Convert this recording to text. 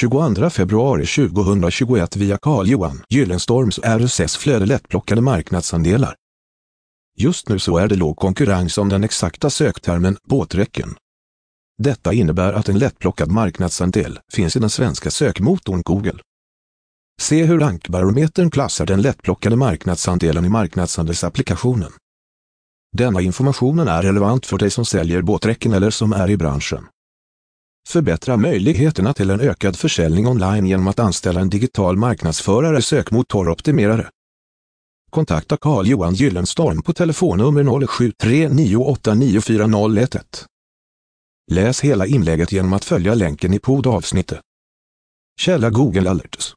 22 februari 2021 via Carl-Johan Gyllenstorms RSS-flöde lättplockade marknadsandelar. Just nu så är det låg konkurrens om den exakta söktermen båträcken. Detta innebär att en lättplockad marknadsandel finns i den svenska sökmotorn Google. Se hur Rankbarometern klassar den lättplockade marknadsandelen i marknadsandelsapplikationen. Denna informationen är relevant för dig som säljer båträcken eller som är i branschen. Förbättra möjligheterna till en ökad försäljning online genom att anställa en digital marknadsförare sökmotoroptimerare. Kontakta Carl-Johan Gyllenstorm på telefonnummer 0739894011. Läs hela inlägget genom att följa länken i poddavsnittet. Källa Google Alerts